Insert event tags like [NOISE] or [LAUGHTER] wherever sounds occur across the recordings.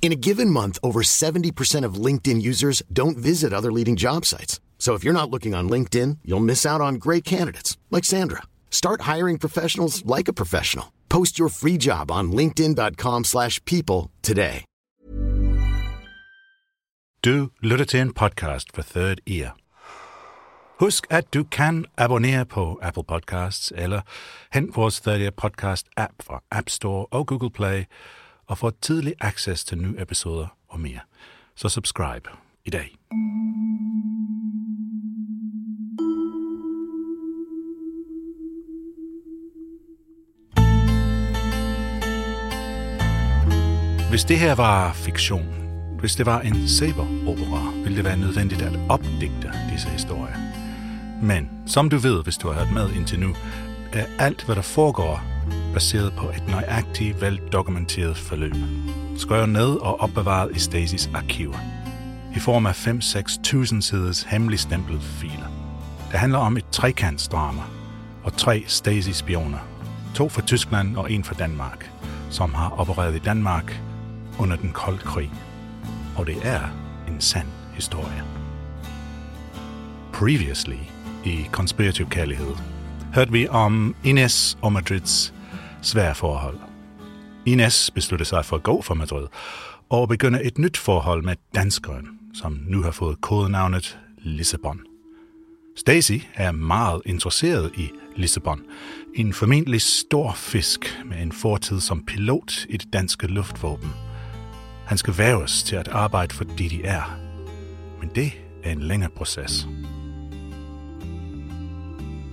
In a given month, over 70% of LinkedIn users don't visit other leading job sites. So if you're not looking on LinkedIn, you'll miss out on great candidates like Sandra. Start hiring professionals like a professional. Post your free job on linkedin.com/people today. Du lytter til en podcast for Third Ear. Husk, at du kan abonnere på Apple Podcasts eller hent vores Third Ear Podcast app fra App Store og Google Play og få tidlig access til nye episoder og mere. Så subscribe i dag. Hvis det her var fiktion, hvis det var en saber-opera, ville det være nødvendigt at opdigte disse historier. Men som du ved, hvis du har hørt med indtil nu, er alt, hvad der foregår, baseret på et nøjagtigt, veldokumenteret forløb. Skrevet ned og opbevaret i Stasis arkiver. I form af 5-6.000 siders hemmeligt stemplet filer. Det handler om et trekantsdrama og tre Stasi-spioner. To fra Tyskland og en fra Danmark, som har opereret i Danmark under den kolde krig. Og det er en sand historie. Previously i Conspirative Kærlighed hørte vi om Ines og Madrids svære forhold. Ines besluttede sig for at gå fra Madrid og begynde et nyt forhold med danskeren, som nu har fået kodenavnet Lissabon. Stacy er meget interesseret i Lissabon, en formentlig stor fisk med en fortid som pilot i det danske luftvåben. Han skal væves til at arbejde for DDR, men det er en længere proces.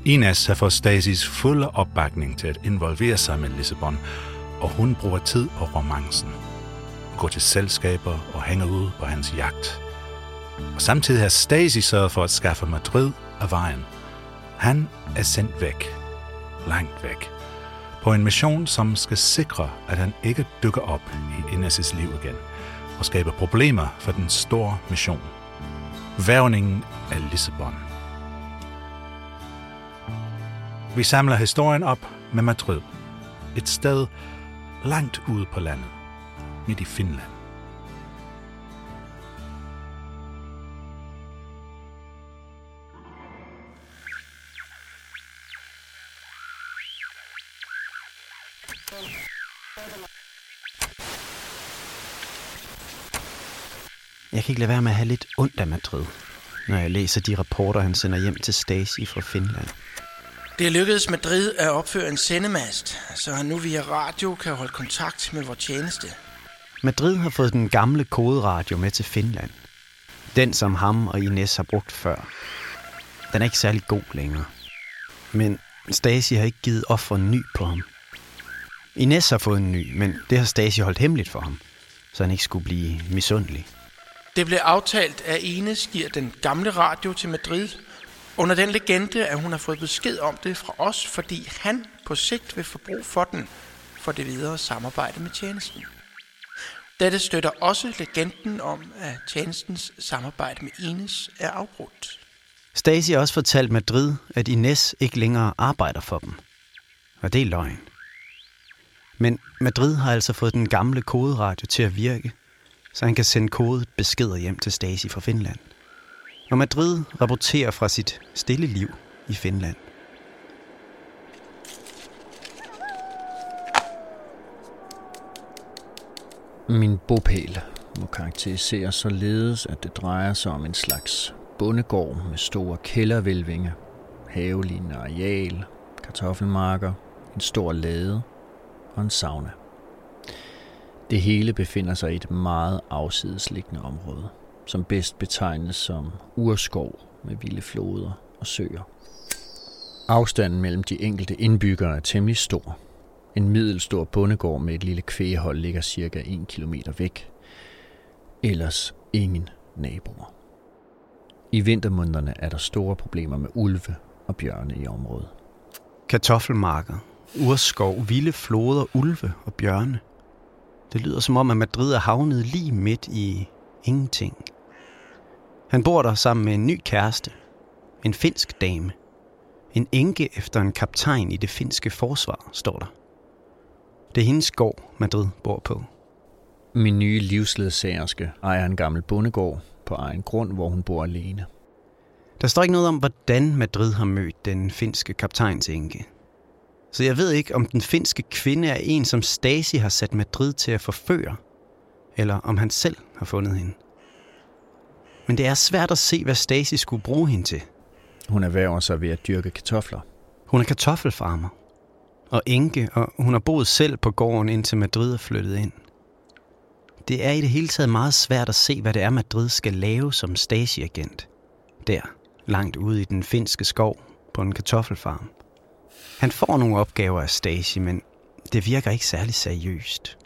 Ines har fået Stasis fulde opbakning til at involvere sig med Lissabon, og hun bruger tid på romancen. Hun går til selskaber og hænger ud på hans jagt. Og samtidig har Stasi sørget for at skaffe Madrid af vejen. Han er sendt væk. Langt væk. På en mission, som skal sikre, at han ikke dykker op i Ines' liv igen og skaber problemer for den store mission. Værvningen af Lissabon. Vi samler historien op med Madrid. Et sted langt ude på landet, midt i Finland. Jeg kan ikke lade være med at have lidt ondt af Madrid, når jeg læser de rapporter, han sender hjem til Stasi fra Finland. Det er lykkedes Madrid at opføre en sendemast, så han nu via radio kan holde kontakt med vores tjeneste. Madrid har fået den gamle koderadio med til Finland. Den, som ham og Ines har brugt før. Den er ikke særlig god længere. Men Stasi har ikke givet offer en ny på ham. Ines har fået en ny, men det har Stasi holdt hemmeligt for ham, så han ikke skulle blive misundelig. Det blev aftalt, at Ines giver den gamle radio til Madrid, under den legende, at hun har fået besked om det fra os, fordi han på sigt vil få brug for den for det videre samarbejde med tjenesten. Dette støtter også legenden om, at tjenestens samarbejde med Ines er afbrudt. Stasi har også fortalt Madrid, at Ines ikke længere arbejder for dem. Og det er løgn. Men Madrid har altså fået den gamle koderadio til at virke, så han kan sende kodet beskeder hjem til Stasi fra Finland når Madrid rapporterer fra sit stille liv i Finland. Min bopæl må karakteriseres således, at det drejer sig om en slags bondegård med store kældervælvinge, havelignende areal, kartoffelmarker, en stor lade og en sauna. Det hele befinder sig i et meget afsidesliggende område, som bedst betegnes som urskov med vilde floder og søer. Afstanden mellem de enkelte indbyggere er temmelig stor. En middelstor bondegård med et lille kvægehold ligger cirka 1 km væk. Ellers ingen naboer. I vintermånederne er der store problemer med ulve og bjørne i området. Kartoffelmarker, urskov, vilde floder, ulve og bjørne. Det lyder som om, at Madrid er havnet lige midt i ingenting. Han bor der sammen med en ny kæreste. En finsk dame. En enke efter en kaptajn i det finske forsvar, står der. Det er hendes gård, Madrid bor på. Min nye livsledsagerske ejer en gammel bondegård på egen grund, hvor hun bor alene. Der står ikke noget om, hvordan Madrid har mødt den finske kaptajns enke. Så jeg ved ikke, om den finske kvinde er en, som Stasi har sat Madrid til at forføre, eller om han selv har fundet hende. Men det er svært at se, hvad Stasi skulle bruge hende til. Hun erhverver sig ved at dyrke kartofler. Hun er kartoffelfarmer og enke, og hun har boet selv på gården, indtil Madrid er flyttet ind. Det er i det hele taget meget svært at se, hvad det er, Madrid skal lave som Stasi-agent. Der, langt ude i den finske skov på en kartoffelfarm. Han får nogle opgaver af Stasi, men det virker ikke særlig seriøst.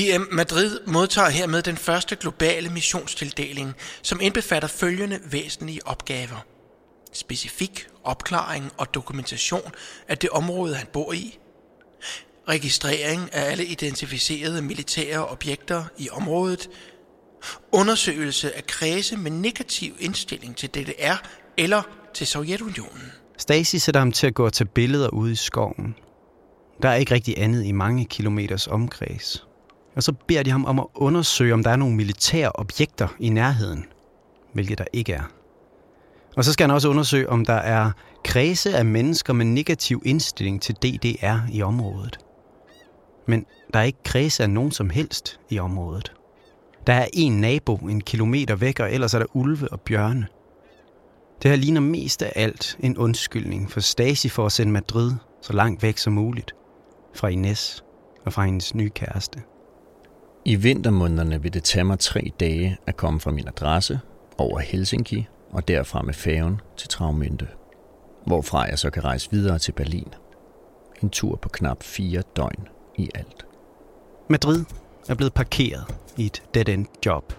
EM Madrid modtager hermed den første globale missionstildeling, som indbefatter følgende væsentlige opgaver. Specifik opklaring og dokumentation af det område, han bor i. Registrering af alle identificerede militære objekter i området. Undersøgelse af kredse med negativ indstilling til DDR eller til Sovjetunionen. Stasi sætter ham til at gå og tage billeder ude i skoven. Der er ikke rigtig andet i mange kilometers omkreds. Og så beder de ham om at undersøge, om der er nogle militære objekter i nærheden, hvilket der ikke er. Og så skal han også undersøge, om der er kredse af mennesker med negativ indstilling til DDR i området. Men der er ikke kredse af nogen som helst i området. Der er en nabo en kilometer væk, og ellers er der ulve og bjørne. Det her ligner mest af alt en undskyldning for Stasi for at sende Madrid så langt væk som muligt fra Ines og fra hendes nye kæreste. I vintermånederne vil det tage mig tre dage at komme fra min adresse over Helsinki og derfra med færgen til Travmynte, hvorfra jeg så kan rejse videre til Berlin. En tur på knap fire døgn i alt. Madrid er blevet parkeret i et dead-end job,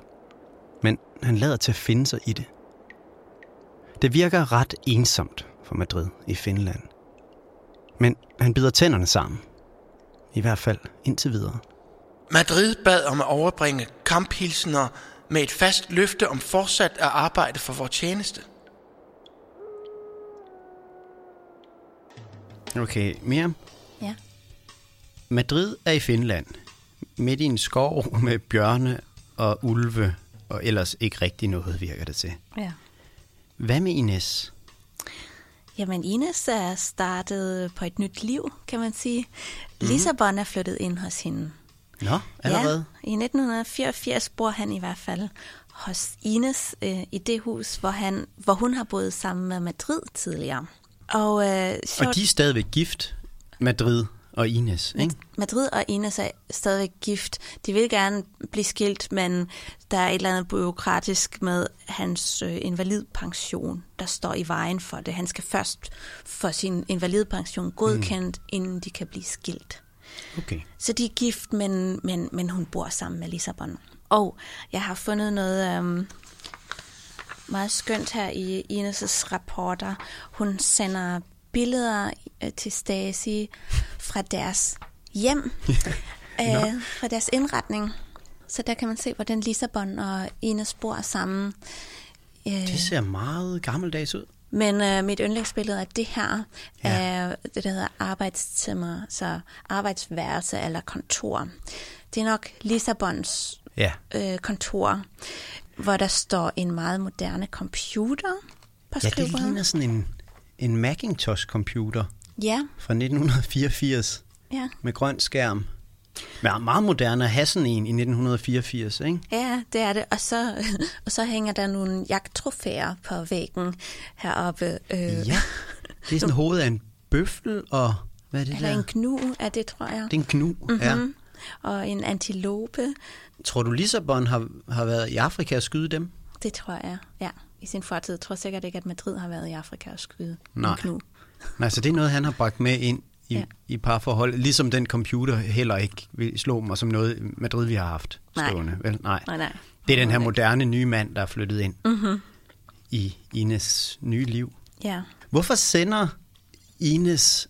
men han lader til at finde sig i det. Det virker ret ensomt for Madrid i Finland. Men han bider tænderne sammen. I hvert fald indtil videre. Madrid bad om at overbringe kamphilsener med et fast løfte om fortsat at arbejde for vores tjeneste. Okay, Miriam. Ja. Madrid er i Finland. Midt i en skov [LAUGHS] med bjørne og ulve, og ellers ikke rigtig noget, virker det til. Ja. Hvad med Ines? Jamen, Ines er startet på et nyt liv, kan man sige. Mm. Lissabon er flyttet ind hos hende. Nå, allerede? Ja, i 1984 bor han i hvert fald hos Ines øh, i det hus, hvor, han, hvor hun har boet sammen med Madrid tidligere. Og, øh, sjovt, Og de er stadigvæk gift, Madrid og Ines, ikke? Madrid og Ines er stadigvæk gift. De vil gerne blive skilt, men der er et eller andet byråkratisk med hans øh, invalidpension, der står i vejen for det. Han skal først få sin invalidpension godkendt, mm. inden de kan blive skilt. Okay. Så de er gift, men, men, men hun bor sammen med Lissabon. Og jeg har fundet noget øhm, meget skønt her i Ines' rapporter. Hun sender billeder øh, til Stasi fra deres hjem, [LAUGHS] øh, fra deres indretning. Så der kan man se, hvordan Lissabon og Ines bor sammen. Øh, Det ser meget gammeldags ud. men øh, mit yndlingsbillede er det her, Ja. ja. det der hedder arbejdstimer, så arbejdsværelse eller kontor. Det er nok Lissabons Ja. øh, kontor, hvor der står en meget moderne computer på Ja, det ligner sådan en, en Macintosh-computer Ja, fra 1984 ja, med grøn skærm. Men meget moderne at have sådan en i 1984, ikke? ja, det er det. Og så, [LAUGHS] og så hænger der nogle jagttrofæer på væggen heroppe. Øh, Ja. Det er sådan [LAUGHS] hovedet af en bøffel, og hvad er det Eller der? en gnu er det, tror jeg. Det er en gnu, mm-hmm. ja. Og en antilope. Tror du, Lissabon har, har været i Afrika og skyde dem? Det tror jeg, ja. I sin fortid. Jeg tror sikkert ikke, at Madrid har været i Afrika og skyde Nej. en knu. Nej, så det er noget, han har bragt med ind i, ja. i parforhold. Ligesom den computer heller ikke vil slå mig som noget Madrid, vi har haft stående. Nej. Vel? Nej. Nej, nej. Det er den her moderne nye mand, der er flyttet ind Mm-hmm. i Ines nye liv. Ja. Hvorfor sender Ines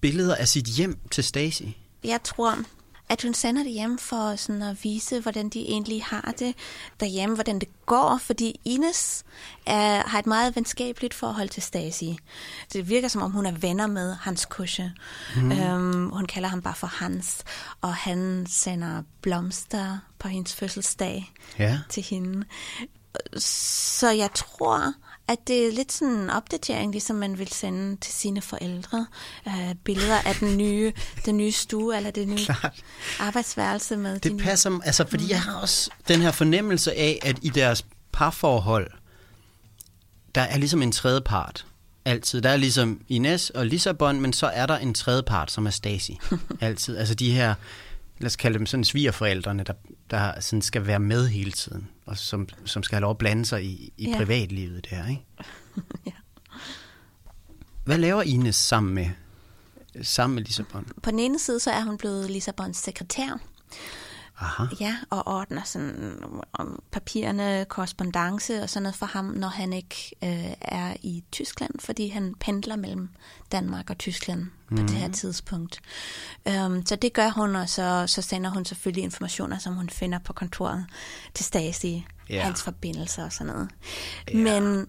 billeder af sit hjem til Stacy? Jeg tror, at hun sender det hjem for sådan at vise, hvordan de egentlig har det derhjemme, hvordan det går, fordi Ines er, har et meget venskabeligt forhold til Stasi. Det virker som om, hun er venner med Hans Kusche. Mm. Øhm, hun kalder ham bare for Hans, og han sender blomster på hendes fødselsdag Ja. til hende. Så jeg tror, at det er lidt sådan en opdatering, ligesom man vil sende til sine forældre. Øh, billeder af den nye, [LAUGHS] den nye stue, eller det nye Klart. arbejdsværelse med Det de nye- passer, altså fordi jeg har også den her fornemmelse af, at i deres parforhold, der er ligesom en tredje part. Altid. Der er ligesom Ines og Lissabon, men så er der en tredje part, som er Stasi. [LAUGHS] Altid. Altså de her, lad os kalde dem sådan svigerforældrene, der, der sådan skal være med hele tiden, og som, som skal have lov at blande sig i, i Ja. privatlivet der, ikke? [LAUGHS] Ja. Hvad laver Ines sammen med, sammen med Lissabon? På den ene side, så er hun blevet Lissabons sekretær. Aha. Ja, og ordner sådan om papirerne, korrespondence og sådan noget for ham, når han ikke øh, er i Tyskland, fordi han pendler mellem Danmark og Tyskland på mm. det her tidspunkt. Um, så det gør hun, og så, så sender hun selvfølgelig informationer, som hun finder på kontoret til Stasi, Ja. hans forbindelser og sådan noget. Ja. Men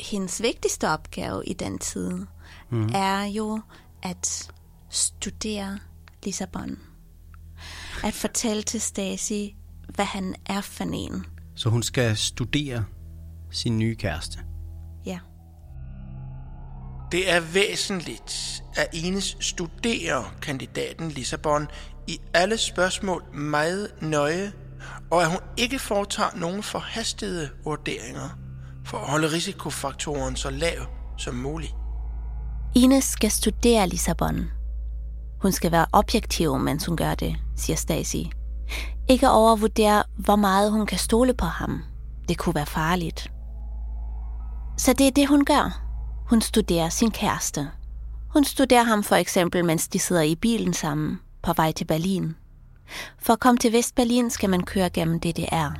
hendes vigtigste opgave i den tid mm. er jo at studere Lissabon at fortælle til Stasi, hvad han er for en. Så hun skal studere sin nye kæreste. Ja. Det er væsentligt, at Ines studerer kandidaten Lissabon i alle spørgsmål meget nøje, og at hun ikke foretager nogen forhastede vurderinger for at holde risikofaktoren så lav som muligt. Ines skal studere Lissabon. Hun skal være objektiv, mens hun gør det, siger Stacy. Ikke overvurdere, hvor meget hun kan stole på ham. Det kunne være farligt. Så det er det, hun gør. Hun studerer sin kæreste. Hun studerer ham for eksempel, mens de sidder i bilen sammen på vej til Berlin. For at komme til Vestberlin skal man køre gennem DDR.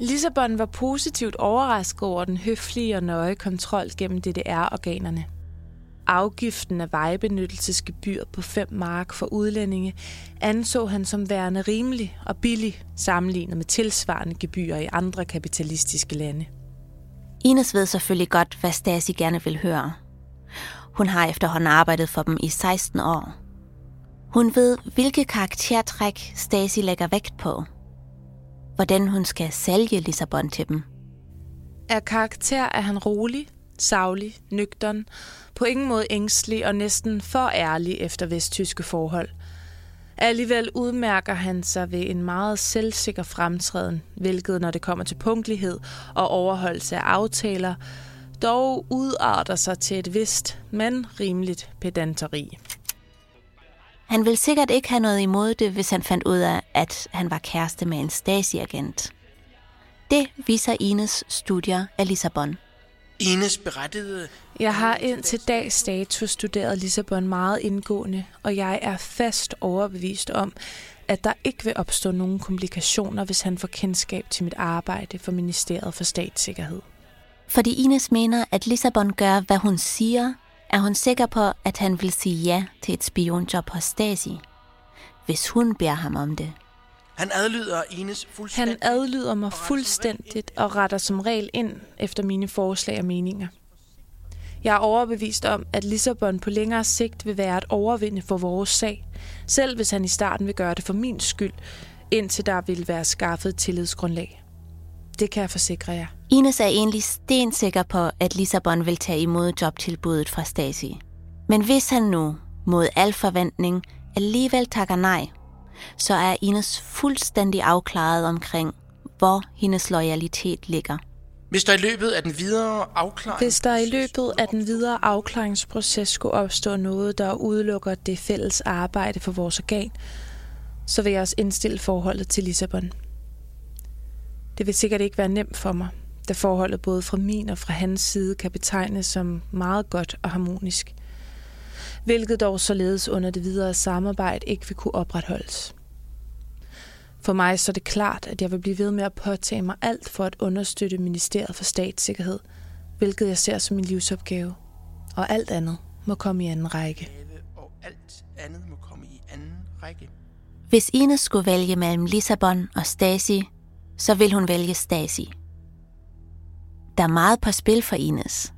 Lissabon var positivt overrasket over den høflige og nøje kontrol gennem DDR-organerne. Afgiften af vejbenyttelsesgebyr på 5 mark for udlændinge anså han som værende rimelig og billig sammenlignet med tilsvarende gebyrer i andre kapitalistiske lande. Ines ved selvfølgelig godt, hvad Stasi gerne vil høre. Hun har efterhånden arbejdet for dem i 16 år. Hun ved, hvilke karaktertræk Stasi lægger vægt på. Hvordan hun skal sælge Lissabon til dem. Af karakter er han rolig, savlig, nøgtern, på ingen måde ængstelig og næsten for ærlig efter vesttyske forhold. Alligevel udmærker han sig ved en meget selvsikker fremtræden, hvilket når det kommer til punktlighed og overholdelse af aftaler, dog udarter sig til et vist, men rimeligt pedanteri. Han vil sikkert ikke have noget imod det, hvis han fandt ud af, at han var kæreste med en stasiagent. Det viser Ines studier af Lissabon. Ines berettede, Jeg har indtil dags dato studeret Lissabon meget indgående, og jeg er fast overbevist om, at der ikke vil opstå nogen komplikationer, hvis han får kendskab til mit arbejde for Ministeriet for Statssikkerhed. Fordi Ines mener, at Lissabon gør, hvad hun siger, er hun sikker på, at han vil sige ja til et spionjob hos Stasi, hvis hun beder ham om det. Han adlyder Ines fuldstændig. Han adlyder mig fuldstændigt og retter som regel ind efter mine forslag og meninger. Jeg er overbevist om, at Lissabon på længere sigt vil være et overvinde for vores sag, selv hvis han i starten vil gøre det for min skyld, indtil der vil være skaffet et tillidsgrundlag. Det kan jeg forsikre jer. Ines er egentlig stensikker på, at Lissabon vil tage imod jobtilbuddet fra Stasi. Men hvis han nu, mod al forventning, alligevel takker nej, så er Ines fuldstændig afklaret omkring, hvor hendes loyalitet ligger. Hvis der i løbet af den videre afklaring... Hvis der i løbet af den videre afklaringsproces skulle opstå noget, der udelukker det fælles arbejde for vores organ, så vil jeg også indstille forholdet til Lissabon. Det vil sikkert ikke være nemt for mig, da forholdet både fra min og fra hans side kan betegnes som meget godt og harmonisk. Hvilket dog således under det videre samarbejde ikke vil kunne opretholdes. For mig så er det klart, at jeg vil blive ved med at påtage mig alt for at understøtte Ministeriet for Statssikkerhed, hvilket jeg ser som min livsopgave. Og alt andet må komme i anden række. Og alt andet må komme i anden række. Hvis Ines skulle vælge mellem Lissabon og Stasi, så vil hun vælge Stasi. Der er meget på spil for Ines.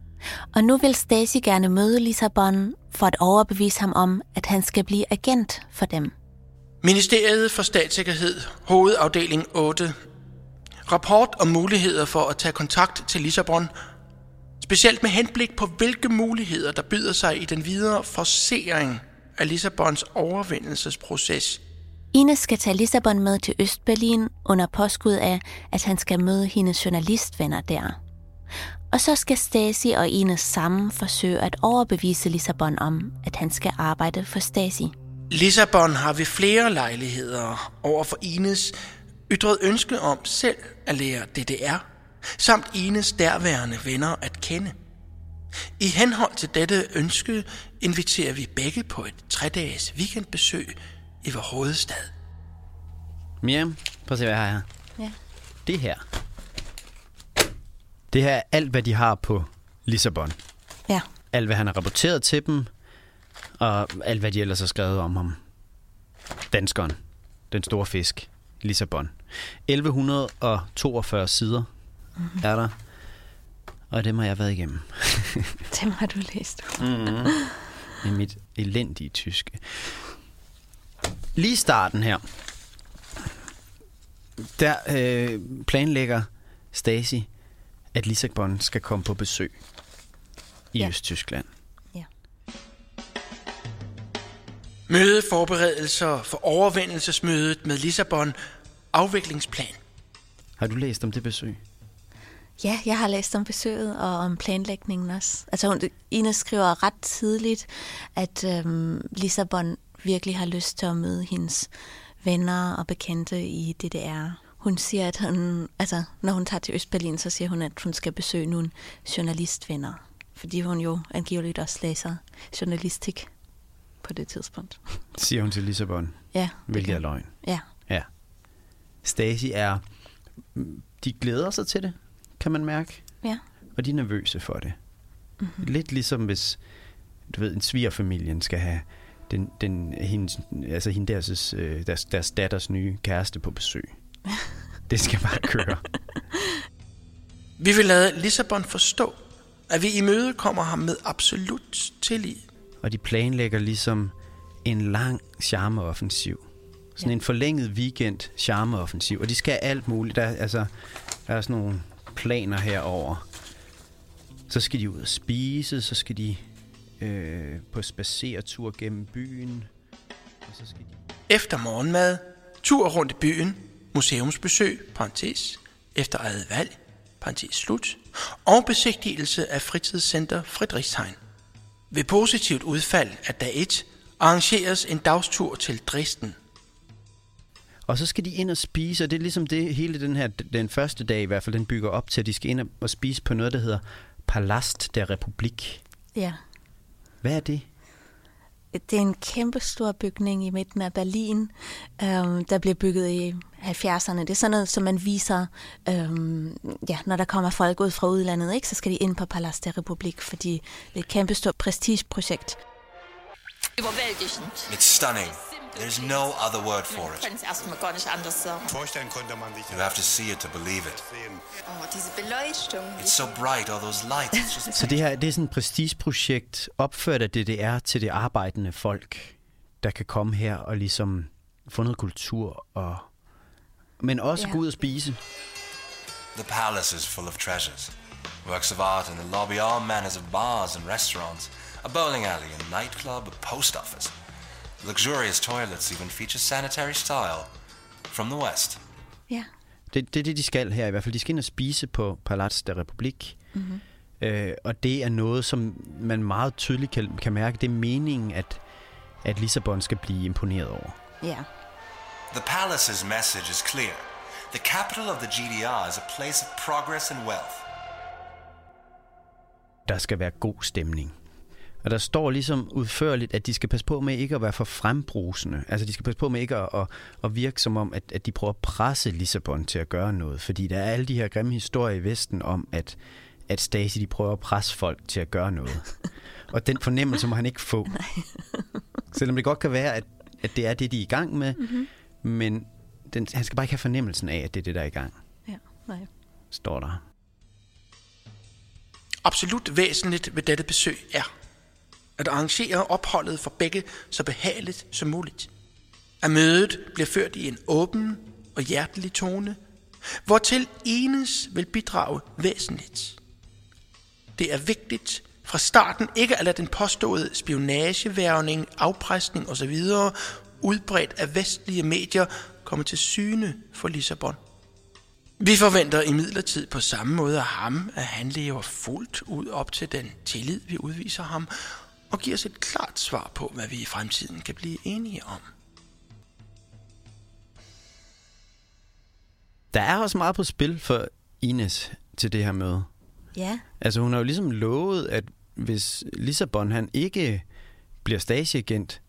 Og nu vil Stasi gerne møde Lissabon for at overbevise ham om, at han skal blive agent for dem. Ministeriet for Statssikkerhed, hovedafdeling 8. Rapport om muligheder for at tage kontakt til Lissabon, specielt med henblik på hvilke muligheder, der byder sig i den videre forsering af Lissabons overvindelsesproces. Ines skal tage Lissabon med til Østberlin under påskud af, at han skal møde hendes journalistvenner der. Og så skal Stasi og Ines sammen forsøge at overbevise Lissabon om, at han skal arbejde for Stasi. Lissabon har ved flere lejligheder over for Ines ytret ønske om selv at lære DDR, samt Ines derværende venner at kende. I henhold til dette ønske inviterer vi begge på et tre-dages weekendbesøg i vores hovedstad. Miriam, prøv at se, hvad jeg har her. Ja. Det her. Det her er alt, hvad de har på Lissabon. Ja. Alt, hvad han har rapporteret til dem, og alt, hvad de ellers har skrevet om ham. Danskeren. Den store fisk. Lissabon. 1142 sider mm-hmm. er der. Og dem har jeg været igennem. [LAUGHS] Dem har du læst. mm-hmm. I mit elendige tyske. Lige starten her. Der øh, planlægger Stasi, at Lissabon skal komme på besøg i ja. Østtyskland. Mødeforberedelser for overvindelsesmødet med Lissabon. Afviklingsplan. Har du læst om det besøg? Ja, jeg har læst om besøget og om planlægningen også. Altså, hun, Ines skriver ret tidligt, at øhm, Lissabon virkelig har lyst til at møde hendes venner og bekendte i DDR. Hun siger, at hun, altså, når hun tager til Østberlin, så siger hun, at hun skal besøge nogle journalistvenner. Fordi hun jo angiveligt også læser journalistik på det tidspunkt. Siger hun til Lissabon. Ja. Hvilket er løgn. Ja. Ja. Stasi er... De glæder sig til det, kan man mærke. Ja. Og de er nervøse for det. Mm-hmm. Lidt ligesom hvis, du ved, en svigerfamilien skal have den, den, hendes, altså hende deres, øh, deres, deres datters nye kæreste på besøg. [LAUGHS] det skal bare køre. Vi vil lade Lissabon forstå, at vi i møde kommer ham med absolut tillid og de planlægger ligesom en lang charmeoffensiv. Sådan ja. en forlænget weekend charmeoffensiv. Og de skal alt muligt. Der, altså, der er sådan nogle planer herover. Så skal de ud og spise, så skal de øh, på spaceretur gennem byen. Og så skal de... Efter morgenmad, tur rundt i byen, museumsbesøg, parentes, efter eget valg, parentes slut, og besigtigelse af fritidscenter Friedrichshain. Ved positivt udfald af dag 1 arrangeres en dagstur til Dresden. Og så skal de ind og spise, og det er ligesom det hele den her, den første dag i hvert fald, den bygger op til, at de skal ind og spise på noget, der hedder Palast der Republik. Ja. Hvad er det? Det er en kæmpe stor bygning i midten af Berlin, øhm, der bliver bygget i 70'erne. Det er sådan noget, som man viser, øhm, ja, når der kommer folk ud fra udlandet, ikke, så skal de ind på Palast der Republik, fordi det er et kæmpe stort prestigeprojekt. It's stunning. There's no other word for it. You have to see it to believe it. It's so bright, all those lights. [LAUGHS] Så det her det er sådan et prestigeprojekt opført af DDR til det arbejdende folk, der kan komme her og ligesom få noget kultur, og, men også Ja. gå ud og spise. The palace is full of treasures. Works of art in the lobby, all manners of bars and restaurants. A bowling alley, a nightclub, a post office. Luxurious toilets even feature sanitary style. From the West. Ja. Det, det er det, de skal her i hvert fald. De skal ind og spise på Palats der Republik. Mm-hmm. Øh, og det er noget, som man meget tydeligt kan, kan mærke. Det er meningen, at, at Lissabon skal blive imponeret over. Ja. The palace's message is clear. The capital of the GDR is a place of progress and wealth. Der skal være god stemning. Og der står ligesom udførligt, at de skal passe på med ikke at være for frembrusende. Altså de skal passe på med ikke at, at, at virke som om, at, at de prøver at presse Lissabon til at gøre noget. Fordi der er alle de her grimme historier i Vesten om, at, at Stasi de prøver at presse folk til at gøre noget. [LAUGHS] Og den fornemmelse må han ikke få. [LAUGHS] Selvom det godt kan være, at, at det er det, de er i gang med. Mm-hmm. Men den, han skal bare ikke have fornemmelsen af, at det er det, der er i gang. Ja, nej. Står der. Absolut væsentligt ved dette besøg er, at arrangere opholdet for begge så behageligt som muligt. At mødet bliver ført i en åben og hjertelig tone, hvortil enes vil bidrage væsentligt. Det er vigtigt fra starten ikke at lade den påståede spionageværvning, afpresning osv. udbredt af vestlige medier komme til syne for Lissabon. Vi forventer imidlertid på samme måde af ham, at han lever fuldt ud op til den tillid, vi udviser ham, og giver os et klart svar på, hvad vi i fremtiden kan blive enige om. Der er også meget på spil for Ines til det her møde. Ja, Altså hun har jo ligesom lovet, at hvis Lissabon han ikke bliver Stasi-agent,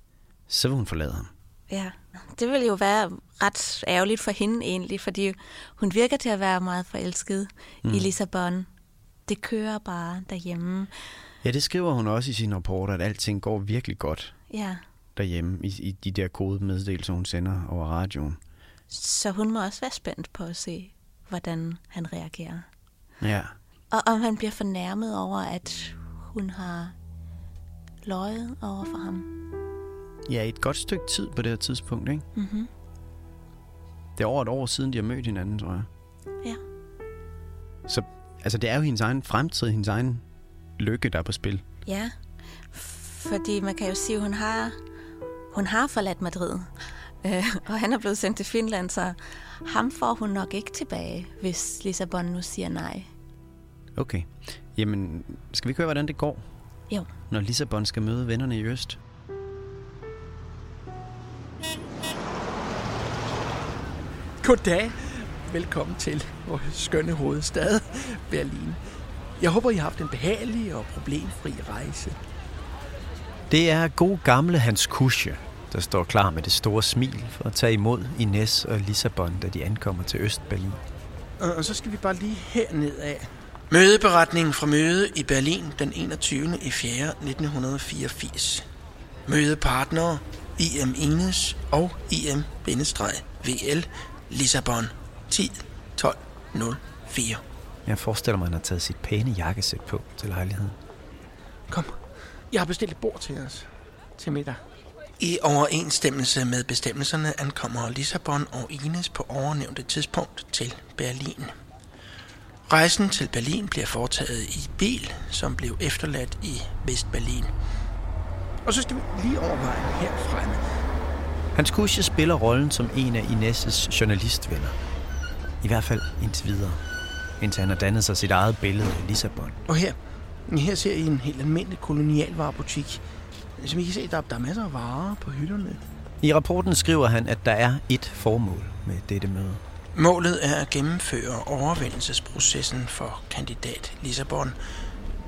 så vil hun forlade ham. ja. Det ville jo være ret ærgerligt for hende egentlig, fordi hun virker til at være meget forelsket mm. i Lissabon. Det kører bare derhjemme. Ja, det skriver hun også i sin rapport, at alting går virkelig godt Ja, derhjemme i, i de der kodemeddelelser, hun sender over radioen. så hun må også være spændt på at se, hvordan han reagerer. Ja, Og om han bliver fornærmet over, at hun har løjet over for ham. ja et godt stykke tid på det her tidspunkt, ikke? Mm-hmm. Det er over et år siden, de har mødt hinanden, tror jeg. Ja. Så altså, det er jo hendes egen fremtid, hendes egen lykke, der er på spil. Ja, fordi man kan jo sige, at hun har, hun har forladt Madrid, øh, og han er blevet sendt til Finland, så ham får hun nok ikke tilbage, hvis Lissabon nu siger nej. Okay. Jamen, skal vi ikke høre, hvordan det går, Jo, når Lissabon skal møde vennerne i Øst? Goddag. Velkommen til vores skønne hovedstad, Berlin. Jeg håber, I har haft en behagelig og problemfri rejse. Det er god gamle Hans Kusche, der står klar med det store smil for at tage imod Ines og Lissabon, da de ankommer til Østberlin. Og og så skal vi bare lige herned af. Mødeberetningen fra møde i Berlin den 21. i 4. 1984. Mødepartnere IM Ines og IM-VL Lissabon 10 12 04. Jeg forestiller mig, at han har taget sit pæne jakkesæt på til lejligheden. Kom, jeg har bestilt et bord til os til middag. I overensstemmelse med bestemmelserne ankommer Lissabon og Ines på overnævnte tidspunkt til Berlin. Rejsen til Berlin bliver foretaget i bil, som blev efterladt i Vestberlin. Og så skal vi lige overveje herfremme. Hans Kusche spiller rollen som en af Ines' journalistvenner. I hvert fald indtil videre, indtil han har dannet sig sit eget billede af Lissabon. Og her, her ser I en helt almindelig kolonialvarebutik. Som I kan se, der, der er masser af varer på hylderne. I rapporten skriver han, at der er et formål med dette møde. Målet er at gennemføre overvindelsesprocessen for kandidat Lissabon,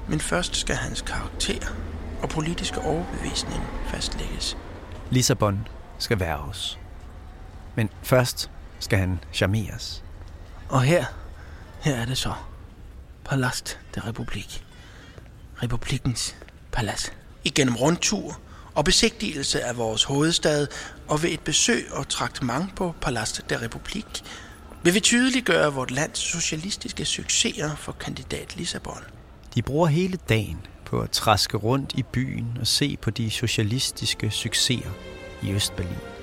men først skal hans karakter og politiske overbevisning fastlægges. Lissabon skal være os. Men først skal han charmeres. Og her, her er det så. Palast der Republik. Republikens palads. Igennem rundtur og besigtigelse af vores hovedstad og ved et besøg og traktement på Palast der Republik vil vi tydeliggøre vort lands socialistiske succeser for kandidat Lissabon. De bruger hele dagen på at traske rundt i byen og se på de socialistiske succeser i Østberlin.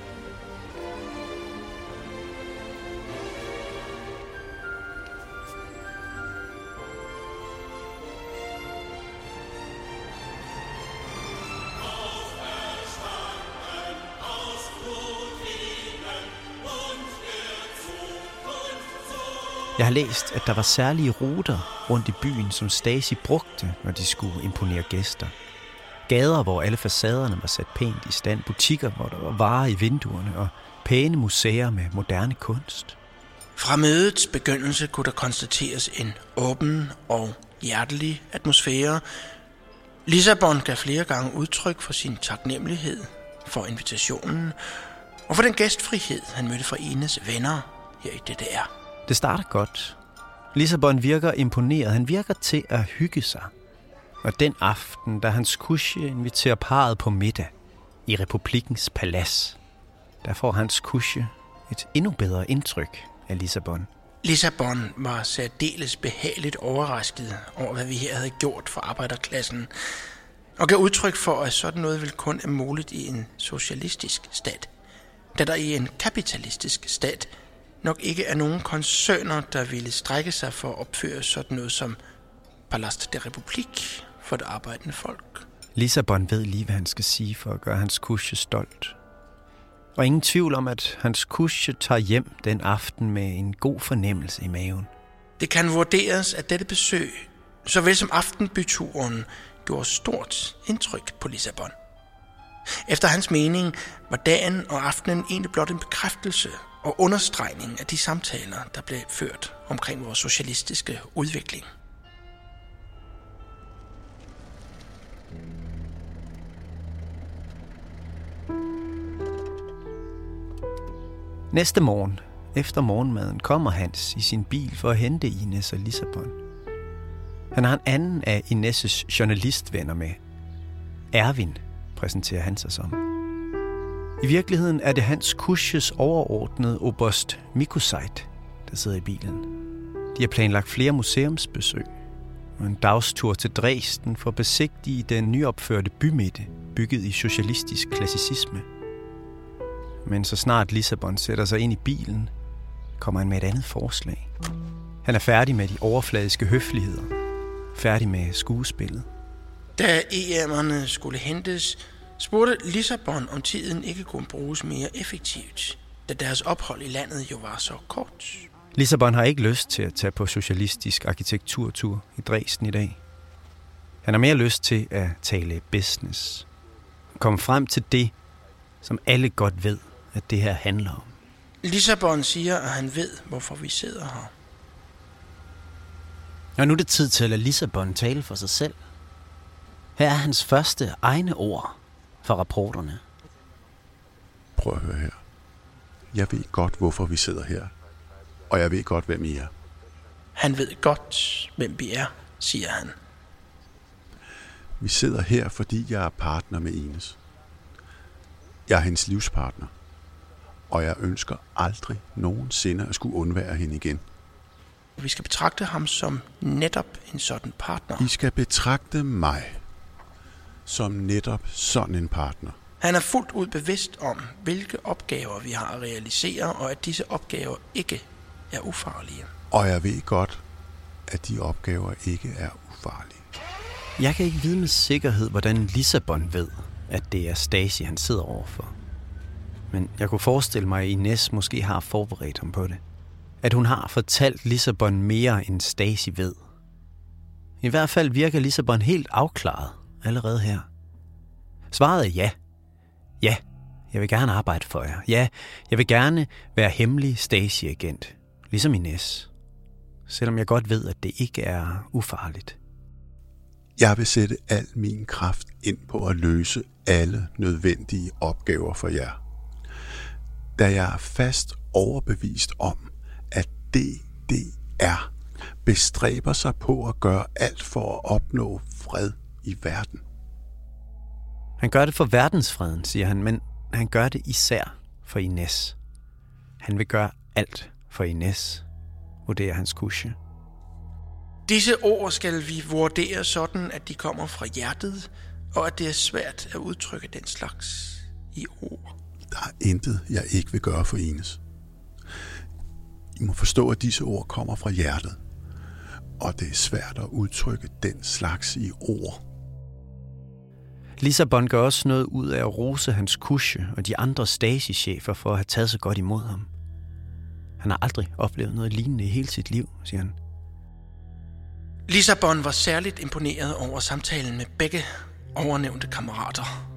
Jeg har læst, at der var særlige ruter rundt i byen, som Stasi brugte, når de skulle imponere gæster. Gader, hvor alle facaderne var sat pænt i stand, butikker, hvor der var varer i vinduerne, og pæne museer med moderne kunst. Fra mødets begyndelse kunne der konstateres en åben og hjertelig atmosfære, Lissabon gav flere gange udtryk for sin taknemmelighed for invitationen, og for den gæstfrihed, han mødte fra enes venner her i DDR. Det starter godt. Lissabon virker imponeret. Han virker til at hygge sig. Og den aften, da hans kusje inviterer parret på middag i Republikens palads, der får hans kusje et endnu bedre indtryk af Lissabon. Lissabon var særdeles behageligt overrasket over, hvad vi her havde gjort for arbejderklassen, og gav udtryk for, at sådan noget vil kun er muligt i en socialistisk stat, da der i en kapitalistisk stat nok ikke er nogen koncerner, der ville strække sig for at opføre sådan noget som Palast de Republik for det arbejdende folk. Lissabon ved lige, hvad han skal sige for at gøre hans kusje stolt. Og ingen tvivl om, at hans kusje tager hjem den aften med en god fornemmelse i maven. Det kan vurderes, at dette besøg, såvel som aftenbyturen, gjorde stort indtryk på Lissabon. Efter hans mening var dagen og aftenen egentlig blot en bekræftelse og understregning af de samtaler, der blev ført omkring vores socialistiske udvikling. Næste morgen, efter morgenmaden, kommer Hans i sin bil for at hente Ines og Lissabon. Han har en anden af Ines' journalistvenner med. Ervin præsenterer han sig som. I virkeligheden er det Hans Kusches overordnede oberst Mikusait, der sidder i bilen. De har planlagt flere museumsbesøg og en dagstur til Dresden for at besigtige den nyopførte bymidte, bygget i socialistisk klassicisme – men så snart Lissabon sætter sig ind i bilen, kommer han med et andet forslag. Han er færdig med de overfladiske høfligheder. Færdig med skuespillet. Da EM'erne skulle hentes, spurgte Lissabon, om tiden ikke kunne bruges mere effektivt, da deres ophold i landet jo var så kort. Lissabon har ikke lyst til at tage på socialistisk arkitekturtur i Dresden i dag. Han har mere lyst til at tale business. Komme frem til det, som alle godt ved, at det her handler om. Lissabon siger, at han ved, hvorfor vi sidder her. Og nu er det tid til at lade Lissabon tale for sig selv. Her er hans første egne ord for rapporterne. Prøv at høre her. Jeg ved godt, hvorfor vi sidder her. Og jeg ved godt, hvem I er. Han ved godt, hvem vi er, siger han. Vi sidder her, fordi jeg er partner med Ines. Jeg er hendes livspartner og jeg ønsker aldrig nogensinde at skulle undvære hende igen. Vi skal betragte ham som netop en sådan partner. I skal betragte mig som netop sådan en partner. Han er fuldt ud bevidst om, hvilke opgaver vi har at realisere, og at disse opgaver ikke er ufarlige. Og jeg ved godt, at de opgaver ikke er ufarlige. Jeg kan ikke vide med sikkerhed, hvordan Lissabon ved, at det er Stasi, han sidder overfor. Men jeg kunne forestille mig, at Ines måske har forberedt ham på det. At hun har fortalt Lissabon mere end Stasi ved. I hvert fald virker Lissabon helt afklaret allerede her. Svaret er ja. Ja, jeg vil gerne arbejde for jer. Ja, jeg vil gerne være hemmelig Stasi-agent, ligesom Ines. Selvom jeg godt ved, at det ikke er ufarligt. Jeg vil sætte al min kraft ind på at løse alle nødvendige opgaver for jer da jeg er fast overbevist om, at DDR bestræber sig på at gøre alt for at opnå fred i verden. Han gør det for verdensfreden, siger han, men han gør det især for Ines. Han vil gøre alt for Ines, vurderer hans kusje. Disse ord skal vi vurdere sådan, at de kommer fra hjertet, og at det er svært at udtrykke den slags i ord. Der er intet, jeg ikke vil gøre for Ines. I må forstå, at disse ord kommer fra hjertet, og det er svært at udtrykke den slags i ord. Lissabon gør også noget ud af at rose hans kusje og de andre stasichefer for at have taget så godt imod ham. Han har aldrig oplevet noget lignende i hele sit liv, siger han. Lissabon var særligt imponeret over samtalen med begge overnævnte kammerater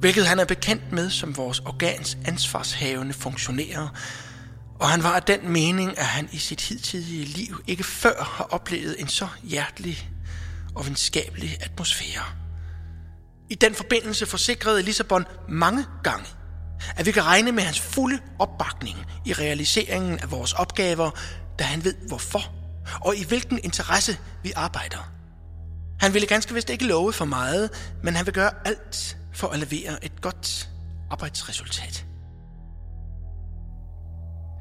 hvilket han er bekendt med som vores organs ansvarshavende funktionærer, og han var af den mening, at han i sit hidtidige liv ikke før har oplevet en så hjertelig og venskabelig atmosfære. I den forbindelse forsikrede Lissabon mange gange, at vi kan regne med hans fulde opbakning i realiseringen af vores opgaver, da han ved hvorfor og i hvilken interesse vi arbejder. Han ville ganske vist ikke love for meget, men han vil gøre alt for at levere et godt arbejdsresultat.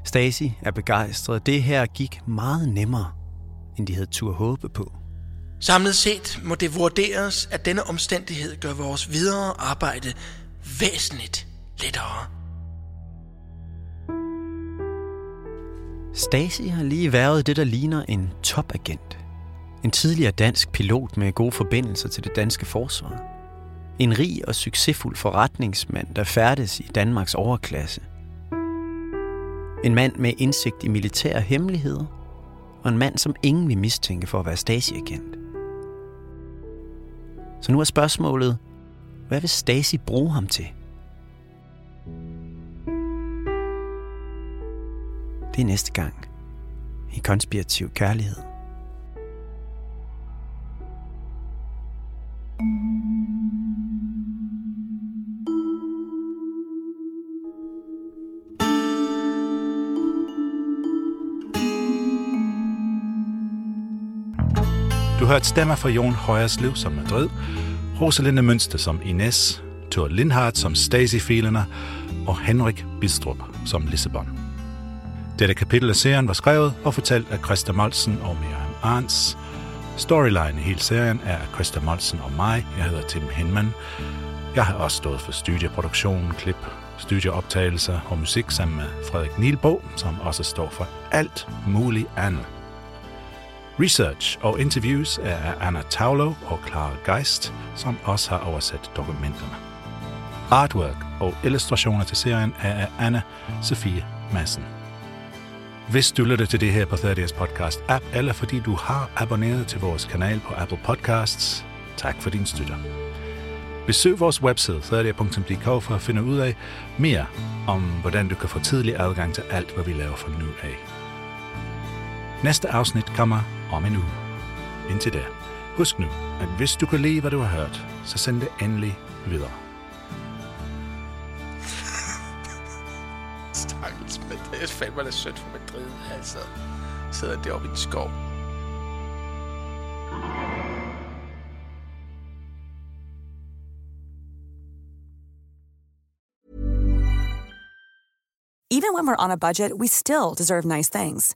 Stacy er begejstret. Det her gik meget nemmere, end de havde tur håbe på. Samlet set må det vurderes, at denne omstændighed gør vores videre arbejde væsentligt lettere. Stasi har lige været det, der ligner en topagent. En tidligere dansk pilot med gode forbindelser til det danske forsvar. En rig og succesfuld forretningsmand, der færdes i Danmarks overklasse. En mand med indsigt i militære hemmeligheder. Og en mand, som ingen vil mistænke for at være Stasi-agent. Så nu er spørgsmålet, hvad vil Stasi bruge ham til? Det er næste gang i konspirativ kærlighed. Hørt hørte stemmer fra Jon Højerslev som Madrid, Rosalinde Mønster som Ines, Thor Lindhardt som Stacy Fielner og Henrik Bistrup som Lissabon. Dette kapitel af serien var skrevet og fortalt af Christa Molsen og Miriam Arns. Storyline i hele serien er af Christa Molsen og mig. Jeg hedder Tim Henman. Jeg har også stået for studieproduktion, klip, studieoptagelser og musik sammen med Frederik Nielbo, som også står for alt muligt andet. Research og interviews er af Anna Taulo og Clara Geist, som også har oversat dokumenterne. Artwork og illustrationer til serien er af Anna Sofie Madsen. Hvis du lytter til det her på 30's podcast app, eller fordi du har abonneret til vores kanal på Apple Podcasts, tak for din støtte. Besøg vores webside 30.dk for at finde ud af mere om, hvordan du kan få tidlig adgang til alt, hvad vi laver fra nu af. Næste afsnit kommer om en uge. Indtil da, husk nu, at hvis du kan lide, hvad du har hørt, så send det endelig videre. [LAUGHS] Stakkels, men det er fandme da sødt for Madrid, altså. Sidder deroppe i en skov. Even when we're on a budget, we still deserve nice things.